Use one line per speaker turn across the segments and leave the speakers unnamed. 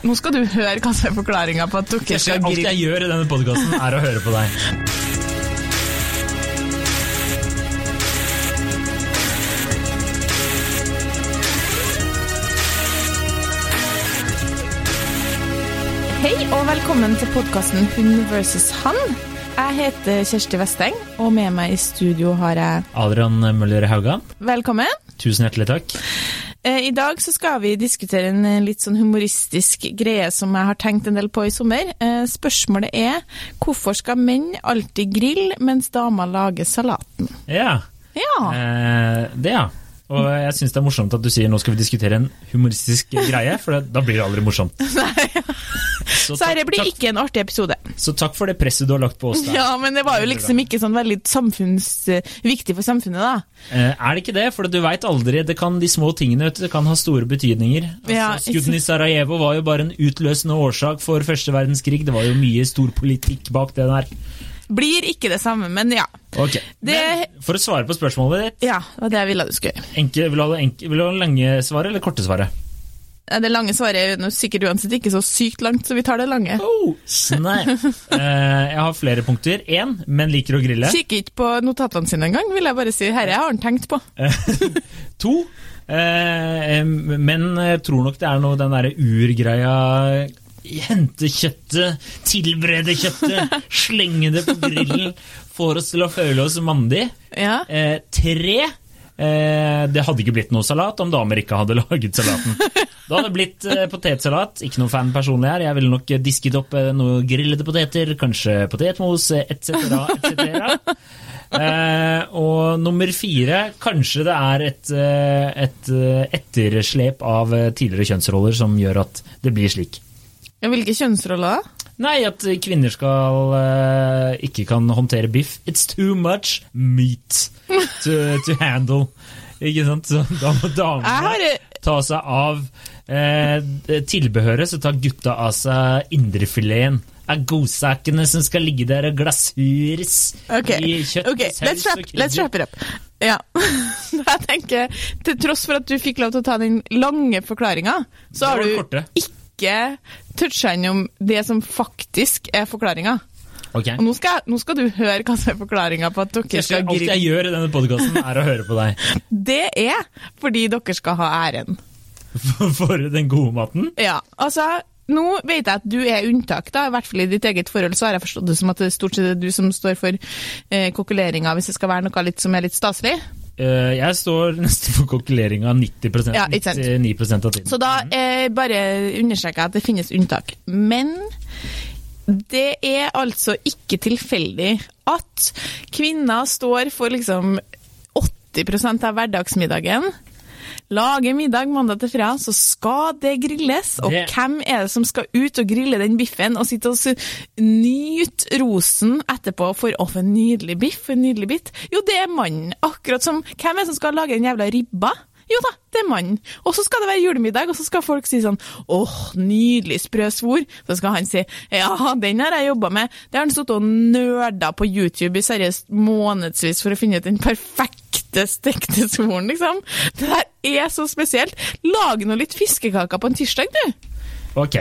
Nå skal du høre hva som er forklaringa på at dere skal
Alt jeg gjør i denne podkasten, er å høre på deg.
Hei og velkommen til podkasten Hun versus han. Jeg heter Kjersti Vesteng, og med meg i studio har jeg
Adrian Møller Haugan,
Velkommen.
tusen hjertelig takk.
Eh, I dag så skal vi diskutere en eh, litt sånn humoristisk greie som jeg har tenkt en del på i sommer. Eh, Spørsmålet er hvorfor skal menn alltid grille mens damer lager salaten?
Ja,
Ja.
eh, det ja. Og jeg syns det er morsomt at du sier nå skal vi diskutere en humoristisk greie, for det, da blir det aldri morsomt. Så,
Så dette blir
takk,
ikke en artig episode.
så takk for det presset du har lagt på oss der.
Ja, men det var jo liksom ikke sånn veldig eh, viktig for samfunnet, da.
Eh, er det ikke det? For du veit aldri. Det kan, de små tingene du, det kan ha store betydninger. Altså,
Ja,
Skuddene i Sarajevo var jo bare en utløsende årsak for første verdenskrig. Det var jo mye stor politikk bak det der.
Blir ikke det samme, men ja.
Ok,
Det-
Men for å svare på spørsmålet ditt,
Ja, det var det jeg ville du skulle gjøre.
enke, vil, du ha det enke, vil du ha det lange svaret eller korte svaret?
Eh, Det lange svaret er sikkert uansett ikke så sykt langt, så vi tar det lange.
Oh, snap. Eh, jeg har flere punkter. Én, men liker å grille.
Kikker ikke på notatene sine engang, vil jeg bare si. Herre har han tenkt på.
To, men menn eh, tror nok det er noe den derre urgreia Hente kjøttet, tilberede kjøttet, slenge det på grillen. Får oss til å føle oss mandige.
Ja.
Eh, tre, eh, det hadde ikke blitt noe salat om damer ikke hadde laget salaten. Da hadde det blitt eh, potetsalat. Ikke noen fan personlig her. Jeg ville nok eh, disket opp eh, noe grillede poteter, kanskje potetmos, etc., etc. Eh, og nummer fire, kanskje det er et, eh, et etterslep av tidligere kjønnsroller som gjør at det blir slik.
Hvilke kjønnsroller da?
Nei, at kvinner skal uh, ikke kan håndtere biff. It's too much meat to, to handle. Ikke sant? Så da må damene ta seg av uh, tilbehøret, så tar gutta av seg indrefileten. Er godsakene som skal ligge der og glasures
okay.
i kjøtt,
ok,
saus
let's wrap, let's wrap it up. Ja. Jeg tenker, Til tross for at du fikk lov til å ta den lange forklaringa, så har du
korte.
Ikke toucha innom det som faktisk er forklaringa.
Ok.
Og nå skal, nå skal du høre hva som er forklaringa på at dere
skal
skal
Alt jeg gjør i denne podkasten, er å høre på deg.
Det er fordi dere skal ha æren.
For, for den gode maten.
Ja, altså nå vet jeg at du er unntak, da, i hvert fall i ditt eget forhold. Så har jeg forstått det som at det stort sett er du som står for eh, kokkeleringa, hvis det skal være noe litt som er litt staselig.
Eh, jeg står nesten for kokkeleringa 90
Ja, ikke
99 av tiden.
Så da eh, bare understreker jeg at det finnes unntak. Men det er altså ikke tilfeldig at kvinner står for liksom 80% av hverdagsmiddagen. Lager middag mandag til fredag, så skal det grilles. Og
Det-
hvem er det som skal ut og grille den biffen og sitte og nyte rosen etterpå for å, få en nydelig biff, en nydelig bit? Jo, det er mannen. Akkurat som Hvem er det som skal lage den jævla ribba? Jo da, det er mannen. Og så skal det være julemiddag, og så skal folk si sånn åh, nydelig sprø svor. Så skal han si ja, den har jeg jobba med. Det har han stått og nerda på YouTube i seriøst månedsvis for å finne ut den perfekte stekte svoren, liksom. Det der er så spesielt. Lag nå litt fiskekaker på en tirsdag, du.
Ok.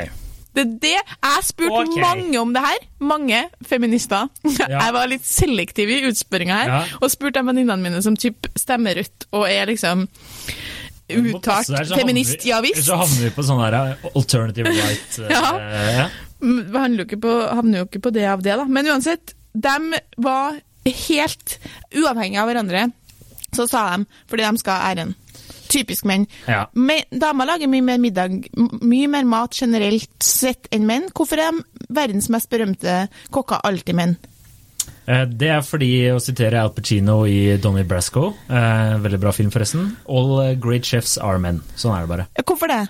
Det det jeg spurte
okay.
mange om det her. Mange feminister.
Ja.
Jeg var litt selektiv i utspørringa her,
Ja.
og spurte venninnene mine som typ stemmer rødt og er liksom uttalt feminist,
vi-
ja visst.
Så havner vi på sånn her eh, alternative right. ja.
Ja.
ja.
Mm, Vi jo på, havner jo ikke på det av det, da. Men uansett, de var helt uavhengige av hverandre. Så sa de, fordi de skal ha æren. Typisk menn.
Ja.
Men, damer lager mye mer middag, mye mer mat generelt sett enn menn. Hvorfor er de verdens mest berømte kokker alltid menn?
Eh, Det er fordi, å sitere Al Pacino i Donnie Brasco, eh, veldig bra film forresten, all great chefs are men. Sånn er det bare.
Hvorfor det?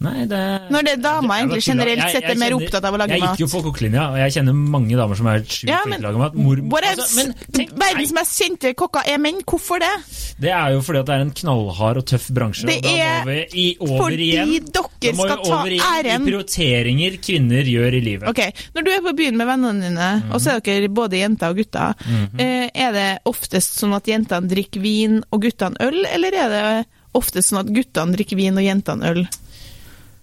Nei, det
Når det er damer egentlig generelt sett er mer opptatt av å lage mat.
jeg gikk jo på kokkelinja, og jeg kjenner mange damer som er sjukt
Ja,
flinke til å lage mat. Mor, altså, men tenk,
Verdens mest kjente kokker er menn. Hvorfor det?
det er jo fordi det er en knallhard og tøff bransje.
Det
og da
er
må vi i, over
fordi
igjen.
dere skal ta
igjen
æren.
i prioriteringer kvinner gjør i livet.
Ok, Når du er på byen med vennene dine,
Mhm.
og så er dere både jenter og gutter, eh, er det oftest sånn at jentene drikker vin og guttene øl, eller er det oftest sånn at guttene drikker vin og jentene øl?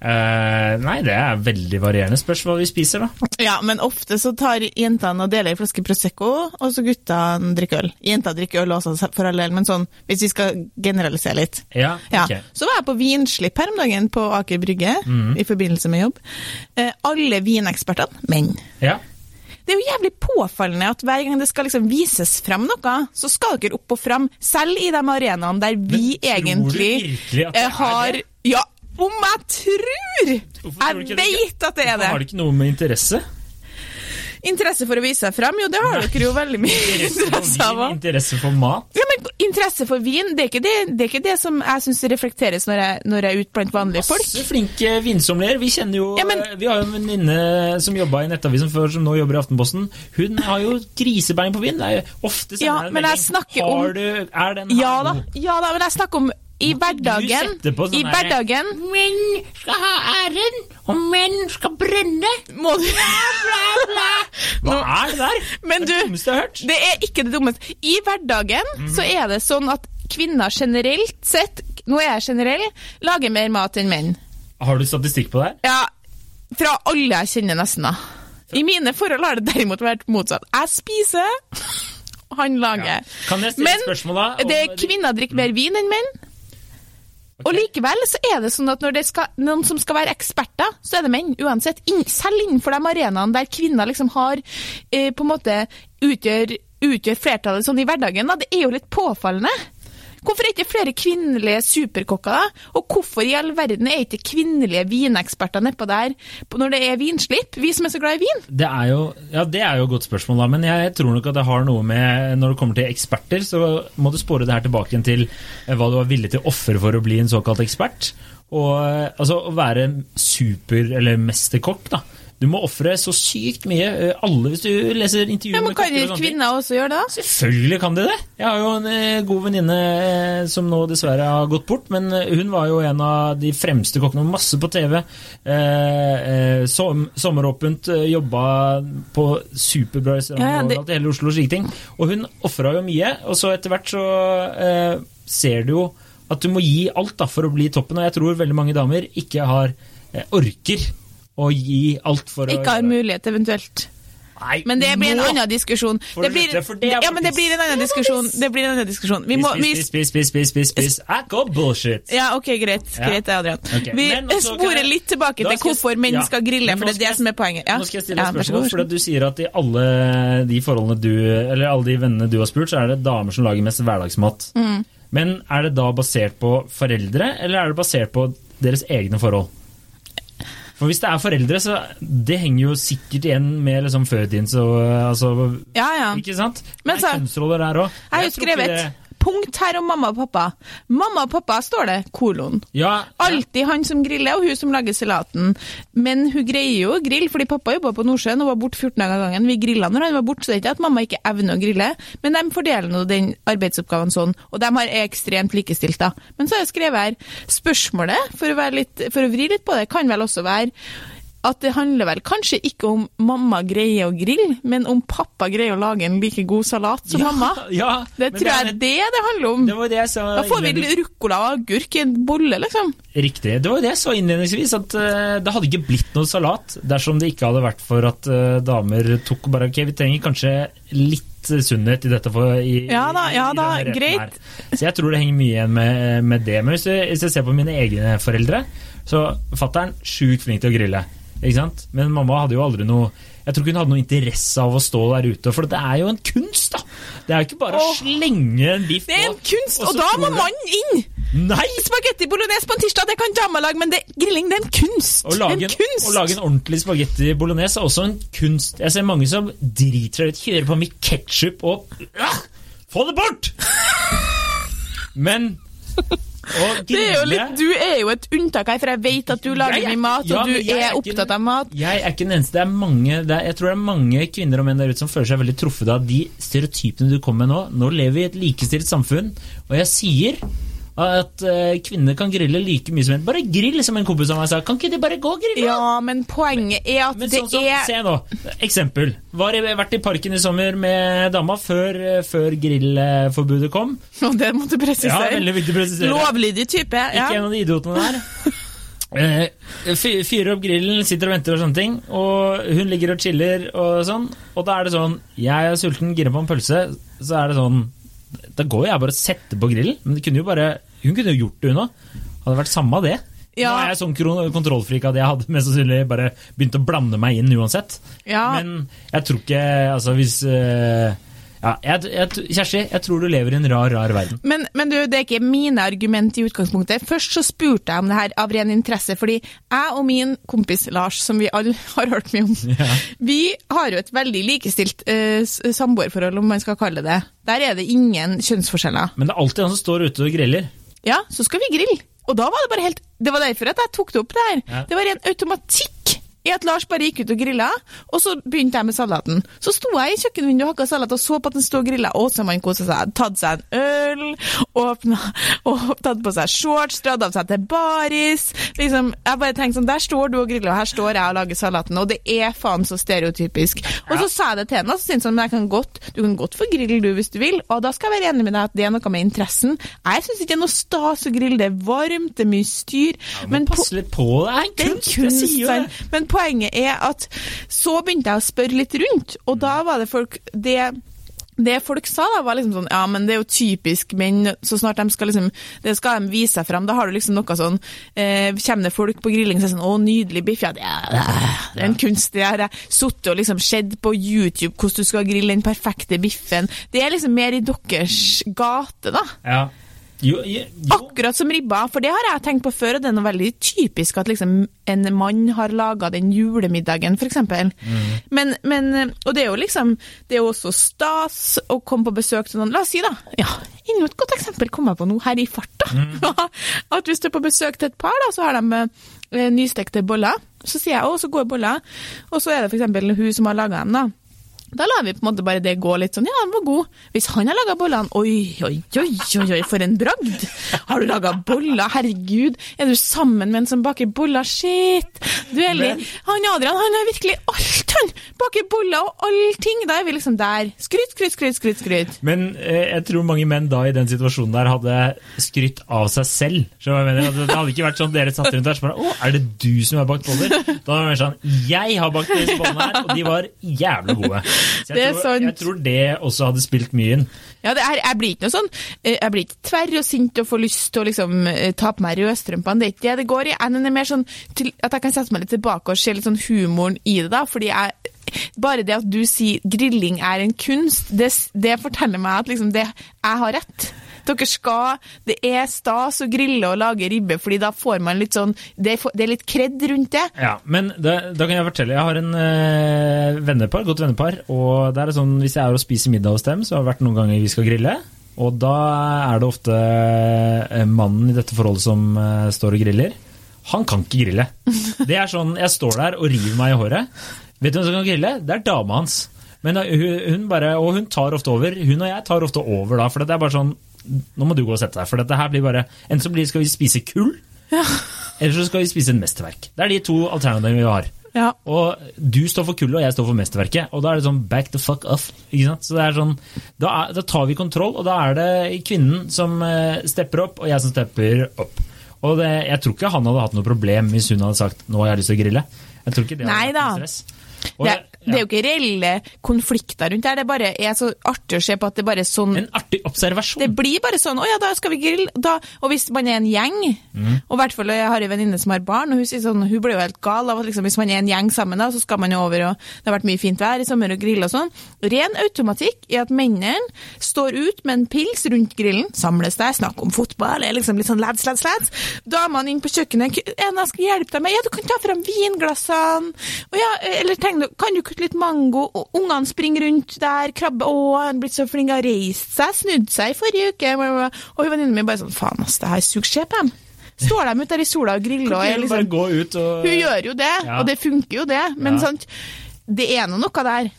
Eh, nei, det er veldig varierende. Spørs hva vi spiser, da.
Ja, men ofte så tar jentene og deler ei flaske Prosecco, og så guttene drikker øl. Jenter drikker øl også, for all del, men sånn, hvis vi skal generalisere litt.
Ja,
Ja. Så var jeg på vinslipp her om dagen på Aker Brygge,
mm.
i forbindelse med jobb. Uh, alle vinekspertene, menn.
Ja.
Det er jo jævlig påfallende at hver gang det skal liksom vises frem noe, så skal dere opp og frem, selv i de arenaene der vi egentlig eh, har
det?
Ja, om jeg tror! Jeg
veit
vet at det er det!
Har
det.
ikke noe med interesse?
Interesse for å vise seg frem, jo det har dere jo veldig mye
Interesse
av.
interesse for mat?
Ja, men Interesse for vin, det er ikke det, det, er ikke det som jeg syns reflekteres når jeg, når jeg er ute blant vanlige folk.
Masse flinke vinsommelier. Vi kjenner jo
Ja, men-
Vi har jo en venninne som jobba i Nettavisen før, som nå jobber i Aftenposten. Hun har jo grisebein på vin. Det er jo ofte sender
Ja, men jeg snakker om-
Har du, Er den her
Ja da, ja da, men jeg snakker om i hverdagen.
sånn
I hverdagen
Menn skal ha æren, og menn skal brenne.
må du
Hva er det der?
Men
det
du-
er det dummeste jeg har hørt.
Det er ikke det dummeste. I hverdagen
mm.
så er det sånn at kvinner generelt sett, nå er jeg generell, lager mer mat enn menn.
Har du statistikk på det? her?
Ja, fra alle jeg kjenner nesten da. I mine forhold har det derimot vært motsatt. Jeg spiser, han lager.
Kan jeg stille
Men
et spørsmål da? om
det,
er
kvinner drikker mer vin enn menn. Og likevel så er det sånn at når det skal, noen som skal være eksperter, så er det menn. uansett. Selv innenfor de arenaene der kvinner liksom har eh, på en måte utgjør, utgjør flertallet sånn i hverdagen, da, det er jo litt påfallende. Hvorfor er ikke flere kvinnelige superkokker, da? Og hvorfor i all verden er ikke kvinnelige vineksperter nedpå der når det er vinslipp? Vi som er så glad i vin.
Det er jo, ja, det er jo et godt spørsmål, da, men jeg tror nok at det har noe med Når det kommer til eksperter, så må du spore det her tilbake til eh, hva du var villig til å ofre for å bli en såkalt ekspert. Og eh, altså å være super- eller mesterkokk, da. Du må ofre så sykt mye. Eh, Alle, hvis du leser intervjuer
Ja, men Kan
og
kvinner også gjøre det? da?
Selvfølgelig kan de det. Jeg har jo en eh, god venninne eh, som nå dessverre har gått bort, men hun var jo en av de fremste kokkene. Masse på TV. Som, sommeråpent, jobba på superbra restauranter
Ja, ja, det-
overalt i hele Oslo og slike ting. Og hun ofra jo mye, og så etter hvert så ser du jo at du må gi alt da for å bli toppen, og jeg tror veldig mange damer ikke har eh, orker å gi alt for å
Ikke har mulighet, eventuelt.
Nei,
Men det blir en annen diskusjon. Det blir, ja, men det blir en annen diskusjon. Det blir en annen diskusjon. Vi må,
Spis, spis, spis, spis, spis. Akko bullshit.
ja, ok, greit. Greit, Adrian. Vi sporer litt tilbake til hvorfor menn skal grille, for det er det som er poenget.
Nå skal jeg stille et spørsmål, for du sier at i alle de forholdene du Eller alle de vennene du har spurt, så er det damer som lager mest hverdagsmat.
Mm.
Men er det da basert på foreldre, eller er det basert på deres egne forhold? For hvis det er foreldre, så det henger jo sikkert igjen med liksom fødtiden, så altså
Ja, ja.
Ikke sant?
Men
det er
så-
kjønnsroller der òg.
Jeg har jo skrevet et punkt her om mamma og pappa. Mamma og pappa står det, kolon.
ja, ja.
Alltid han som griller, og hun som lager salaten. Men hun greier jo å grille, fordi pappa jobba på Nordsjøen og var borte 14 dager av gangen. Vi grilla når han var borte, så det er ikke at mamma ikke evner å grille, men de fordeler nå den arbeidsoppgaven sånn, og de har er ekstremt likestilt, da. Men så har jeg skrevet her spørsmålet, for å, være litt, for å vri litt på det, kan vel også være at det handler vel kanskje ikke om mamma greier å grille, men om pappa greier å lage en like god salat som
ja,
mamma.
Ja,
Det tror jeg
er-
det det handler om.
Det var det
Da får vi ruccola og agurk i en bolle, liksom.
Riktig. Det var jo det jeg sa innledningsvis, at eh, det hadde ikke blitt noe salat dersom det ikke hadde vært for at eh, damer tok bare Ok, vi trenger kanskje litt sunnhet i dette for i,
Ja da, ja da, greit.
her. Så jeg tror det henger mye igjen med, med det. Men hvis, jeg- hvis jeg ser på mine egne foreldre, så fatter'n sjukt flink til å grille. Ikke sant? Men mamma hadde jo aldri noe Jeg tror ikke hun hadde noe interesse av å stå der ute, for det er jo en kunst, da! Det er jo ikke bare å slenge en biff på.
Det er en kunst,
og
og da må mannen inn!
Nei!
Spagetti bolognese på en tirsdag, det kan dama lage, men det, grilling det er en kunst.
Å lage,
en
en,
kunst.
å lage en ordentlig spagetti bolognese er også en kunst. Jeg ser mange som driter seg ut, kjører på med ketsjup og ja, Få det bort! Men
det er jo litt, du er jo et unntak her, for jeg vet at du lager
Jeg
mye mat,
ja,
og du er,
er
opptatt av mat.
Jeg er ikke den eneste. Det er mange, det er, jeg tror det er mange kvinner og menn der ute som føler seg veldig truffet av de stereotypene du kommer med nå. Nå lever vi i et likestilt samfunn, og jeg sier at eh, kvinner kan grille like mye som menn. Bare grill, som en kompis av meg sa. Kan ikke de bare gå og grille?
Ja, men poenget er at
Men
det
sånn som,
er
Se nå, eksempel. Var jeg vært i parken i sommer med dama før, før grillforbudet kom.
Og det måtte
Ja,
presisere.
veldig viktig å presisere.
Lovlydig type. Ja.
Ikke en av de idiotene der. Eh, Fyrer opp grillen, sitter og venter og sånne ting. Og hun ligger og chiller og sånn. Og da er det sånn Jeg er sulten, gira på en pølse. Så er det sånn Da går jeg bare og setter på grillen. Men det kunne bare hun kunne jo gjort det, hun òg. Hadde vært samme av det.
Ja.
Nå er jeg sånn kontrollfrik at jeg hadde mest sannsynlig bare begynt å blande meg inn uansett.
Ja.
Men jeg tror ikke Altså, hvis eh, ja, jeg, jeg, Kjersti, jeg tror du lever i en rar, rar verden.
Men, men du, det er ikke mine argument i utgangspunktet. Først så spurte jeg om det her av ren interesse, fordi jeg og min kompis Lars, som vi alle har hørt mye om,
Ja.
vi har jo et veldig likestilt uh, samboerforhold, om man skal kalle det. Der er det ingen kjønnsforskjeller.
Men det er alltid han som står ute og griller.
Ja, så skal vi grille. Og da var det bare helt Det var derfor at jeg tok det opp der.
Ja.
Det var ren automatikk i at Lars bare gikk ut og grilla, og så begynte jeg med salaten. Så sto jeg i kjøkkenvinduet og hakka salat og så på at den sto og grilla. og så man kosa seg. Tatt seg en øl, åpna og tatt på seg shorts, dratt av seg til baris. Liksom, jeg bare tenkte sånn, Der står du og griller, og her står jeg og lager salaten. Og det er faen så stereotypisk. Og så sa jeg det til henne, og så syntes han men jeg kan godt, du kan godt få grille du hvis du vil. Og da skal jeg være enig med deg at det er noe med interessen. Jeg syns ikke det er noe stas å grille, det er varmt, det er mye styr.
Men
men på,
pass litt på, det er en
det
kunst! jeg sier jo det.
Men poenget er at så begynte jeg å spørre litt rundt, og da var det folk det, det folk sa da, var liksom sånn Ja, men det er jo typisk menn, så snart de skal liksom Det skal de vise seg fram. Da har du liksom noe sånn eh, Kommer det folk på grilling og sier sånn Å, nydelig biff. Ja, det er, en kunst. Det har jeg sittet og liksom sett på YouTube hvordan du skal grille den perfekte biffen. Det er liksom mer i deres gate, da.
Ja. Jo, jo.
Akkurat som ribba, for det har jeg tenkt på før, og det er noe veldig typisk at liksom en mann har laga den julemiddagen, f.eks.
Mm.
Men, men, og det er jo liksom Det er jo også stas å komme på besøk til noen La oss si, da. Ja, enda et godt eksempel kom jeg på nå her i farta.
Mm.
at hvis du er på besøk til et par, da, så har de eh, nystekte boller. Så sier jeg å, så gode boller. Og så er det f.eks. hun som har laga dem, da. Da lar vi på en måte bare det gå litt sånn, ja, den var god. Hvis han har laga bollene, oi, oi, oi, oi, oi, for en bragd! Har du laga boller? Herregud, er du sammen med en som baker boller? Shit! Du er litt Han Adrian, han har virkelig alt, han! Baker boller og allting! Da er vi liksom der. Skryt, skryt, skryt, skryt. skryt.
Men eh, jeg tror mange menn da i den situasjonen der hadde skrytt av seg selv. Jeg mener? Altså, Det hadde ikke vært sånn dere satt rundt der og bare Å, er det du som har bakt boller? Da var det mer sånn Jeg har bakt disse bollene her, og de var jævlig gode. Så jeg,
Det
tror, jeg tror det også hadde spilt mye inn.
Ja, det er, jeg blir ikke noe sånn eh, Jeg blir ikke tverr og sint og får lyst til å liksom eh, ta på meg rødstrømpene. Det er ikke det det går i. Jeg er mer sånn til at jeg kan sette meg litt tilbake og se litt sånn humoren i det, da. Fordi jeg Bare det at du sier grilling er en kunst, det, det forteller meg at liksom det Jeg har rett. Dere skal Det er stas å grille og lage ribbe, fordi da får man litt sånn Det er, litt kred rundt det.
Ja, men da, da kan jeg fortelle. Jeg har en øh, vennepar, godt vennepar. Og det er sånn, hvis jeg er og spiser middag hos dem, så har det vært noen ganger vi skal grille. Og da er det ofte eh, mannen i dette forholdet som eh, står og griller. Han kan ikke grille. Det er sånn, Jeg står der og river meg i håret. Vet du hvem som kan grille? Det er dama hans. Men da, hun, bare, Og hun tar ofte over. Hun og jeg tar ofte over da, for det er bare sånn Nå må du gå og sette deg, for dette her blir bare Enten så blir, skal vi spise kull, eller så skal vi spise et mesterverk. Det er de to alternativene vi har.
Ja.
Og du står for kullet, og jeg står for mesterverket. Og da er det sånn back the fuck off. Ikke sant? Så det er sånn, da, er, da tar vi kontroll, og da er det kvinnen som eh, stepper opp, og jeg som stepper opp. Og det, jeg tror ikke han hadde hatt noe problem hvis hun hadde sagt 'nå har jeg lyst til å grille'. Jeg tror ikke det hadde
Nei
vært noe stress. Og
Det,
jeg-
det er jo ikke reelle konflikter rundt det her, det bare er så artig å se på at det bare er sånn
En artig observasjon.
Det blir bare sånn 'Å ja, da skal vi grille'. Da, og hvis man er en gjeng,
Mm.
og i hvert fall jeg har en venninne som har barn, og hun sier sånn, hun blir jo helt gal av at liksom, hvis man er en gjeng sammen, da, så skal man jo over, og det har vært mye fint vær i sommer og grille og sånn. Ren automatikk i at mennene står ut med en pils rundt grillen, samles der, snakker om fotball, er liksom litt sånn lads, lads, lads. Damene inn på kjøkkenet, en jeg skal hjelpe deg med, ja, du kan ta frem vinglassene, og ja, eller du, kan du kutte litt mango, og ungene springer rundt der, krabbe, å, han er blitt så flink, har reist seg, snudd seg i forrige uke, og venninnen min bare sånn, faen ass, det her suger skje på dem. Står de ute der i sola og griller, og er liksom,
bare gå ut og
hun gjør jo det,
Ja.
og det funker jo det, men
Ja.
sant, det er nå noe der.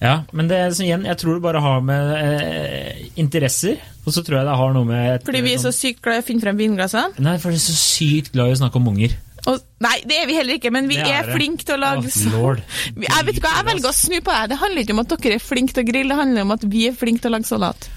Ja, men det er sånn igjen, jeg tror det bare har med eh, interesser, og så tror jeg det har noe med et,
Fordi vi er så
sånn-
sykt glad i å finne frem vinglassene.
Nei, for jeg er så sykt glad i å snakke om unger.
Og, nei, det er vi heller ikke, men vi
Det
er,
er
flinke til å lage
Å, lord.
Jeg vet hva, jeg velger å snu på det. Det handler ikke om at dere er flinke til å grille, det handler om at vi er flinke til å lage salat.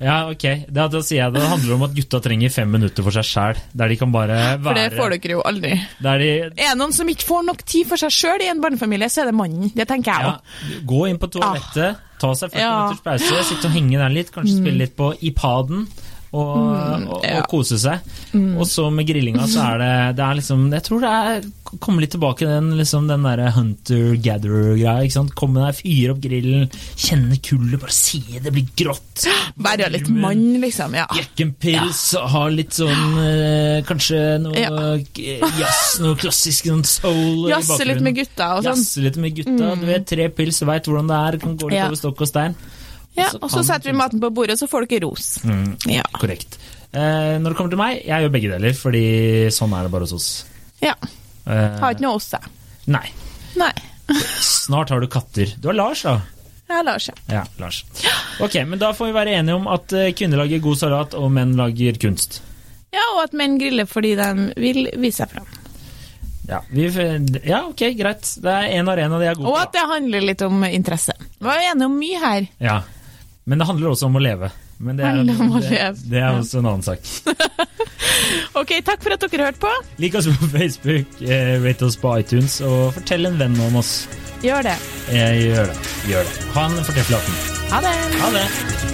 Ja, ok. Da, da sier jeg det handler om at gutta trenger fem minutter for seg sjæl. Der de kan bare være
For det får dere jo aldri.
Der de
Er det noen som ikke får nok tid for seg sjøl i en barnefamilie, så er det mannen. Det tenker jeg
ja. Gå inn på toalettet, ta seg 40
Ja.
minutters pause, sitte og henge der litt, kanskje spille litt på iPaden. Og, mm,
ja.
og kose seg. Og så med grillinga, så er det, det er liksom Jeg tror det er Komme litt tilbake den, liksom, den derre hunter-gatherer-greia. Komme der, fyre opp grillen, kjenne kullet, bare se det blir grått.
Være litt mann, liksom. Ja.
Jekke en pils og ha litt sånn eh, Kanskje noe
Ja.
eh, noe klassisk noen soul i
Jazze litt med gutta og sånn.
Jazze litt med gutta. Du vet, tre pils, veit hvordan det er. Kan gå litt
Ja.
over stokk og stein.
Ja, og så setter vi maten på bordet, så får dere ros. Ja.
Korrekt. Eh, når det kommer til meg, jeg gjør begge deler, fordi sånn er det bare hos oss.
ja.
Eh,
Har ikke noe oss, jeg.
nei.
Nei.
Snart har du katter. Du har Lars, da.
Ja, Lars, ja.
Ja, Lars. Ok, men da får vi være enige om at eh, kvinner lager god salat, og menn lager kunst.
Ja, og at menn griller fordi de vil vise seg fram.
Ja, vi, ja ok, greit. Det er en arena de er gode
Og at det handler litt om interesse. Vi var enige om mye her.
Ja, men det handler også om å leve. Men det er, det, det er også en annen sak.
Ok, takk for at dere hørte på.
Lik oss på Facebook, eh, rate oss på iTunes, og fortell en venn om oss.
Gjør det.
Eh, gjør det. Gjør det. Ha en fortreffelig aften.
Ha det.
Ha det.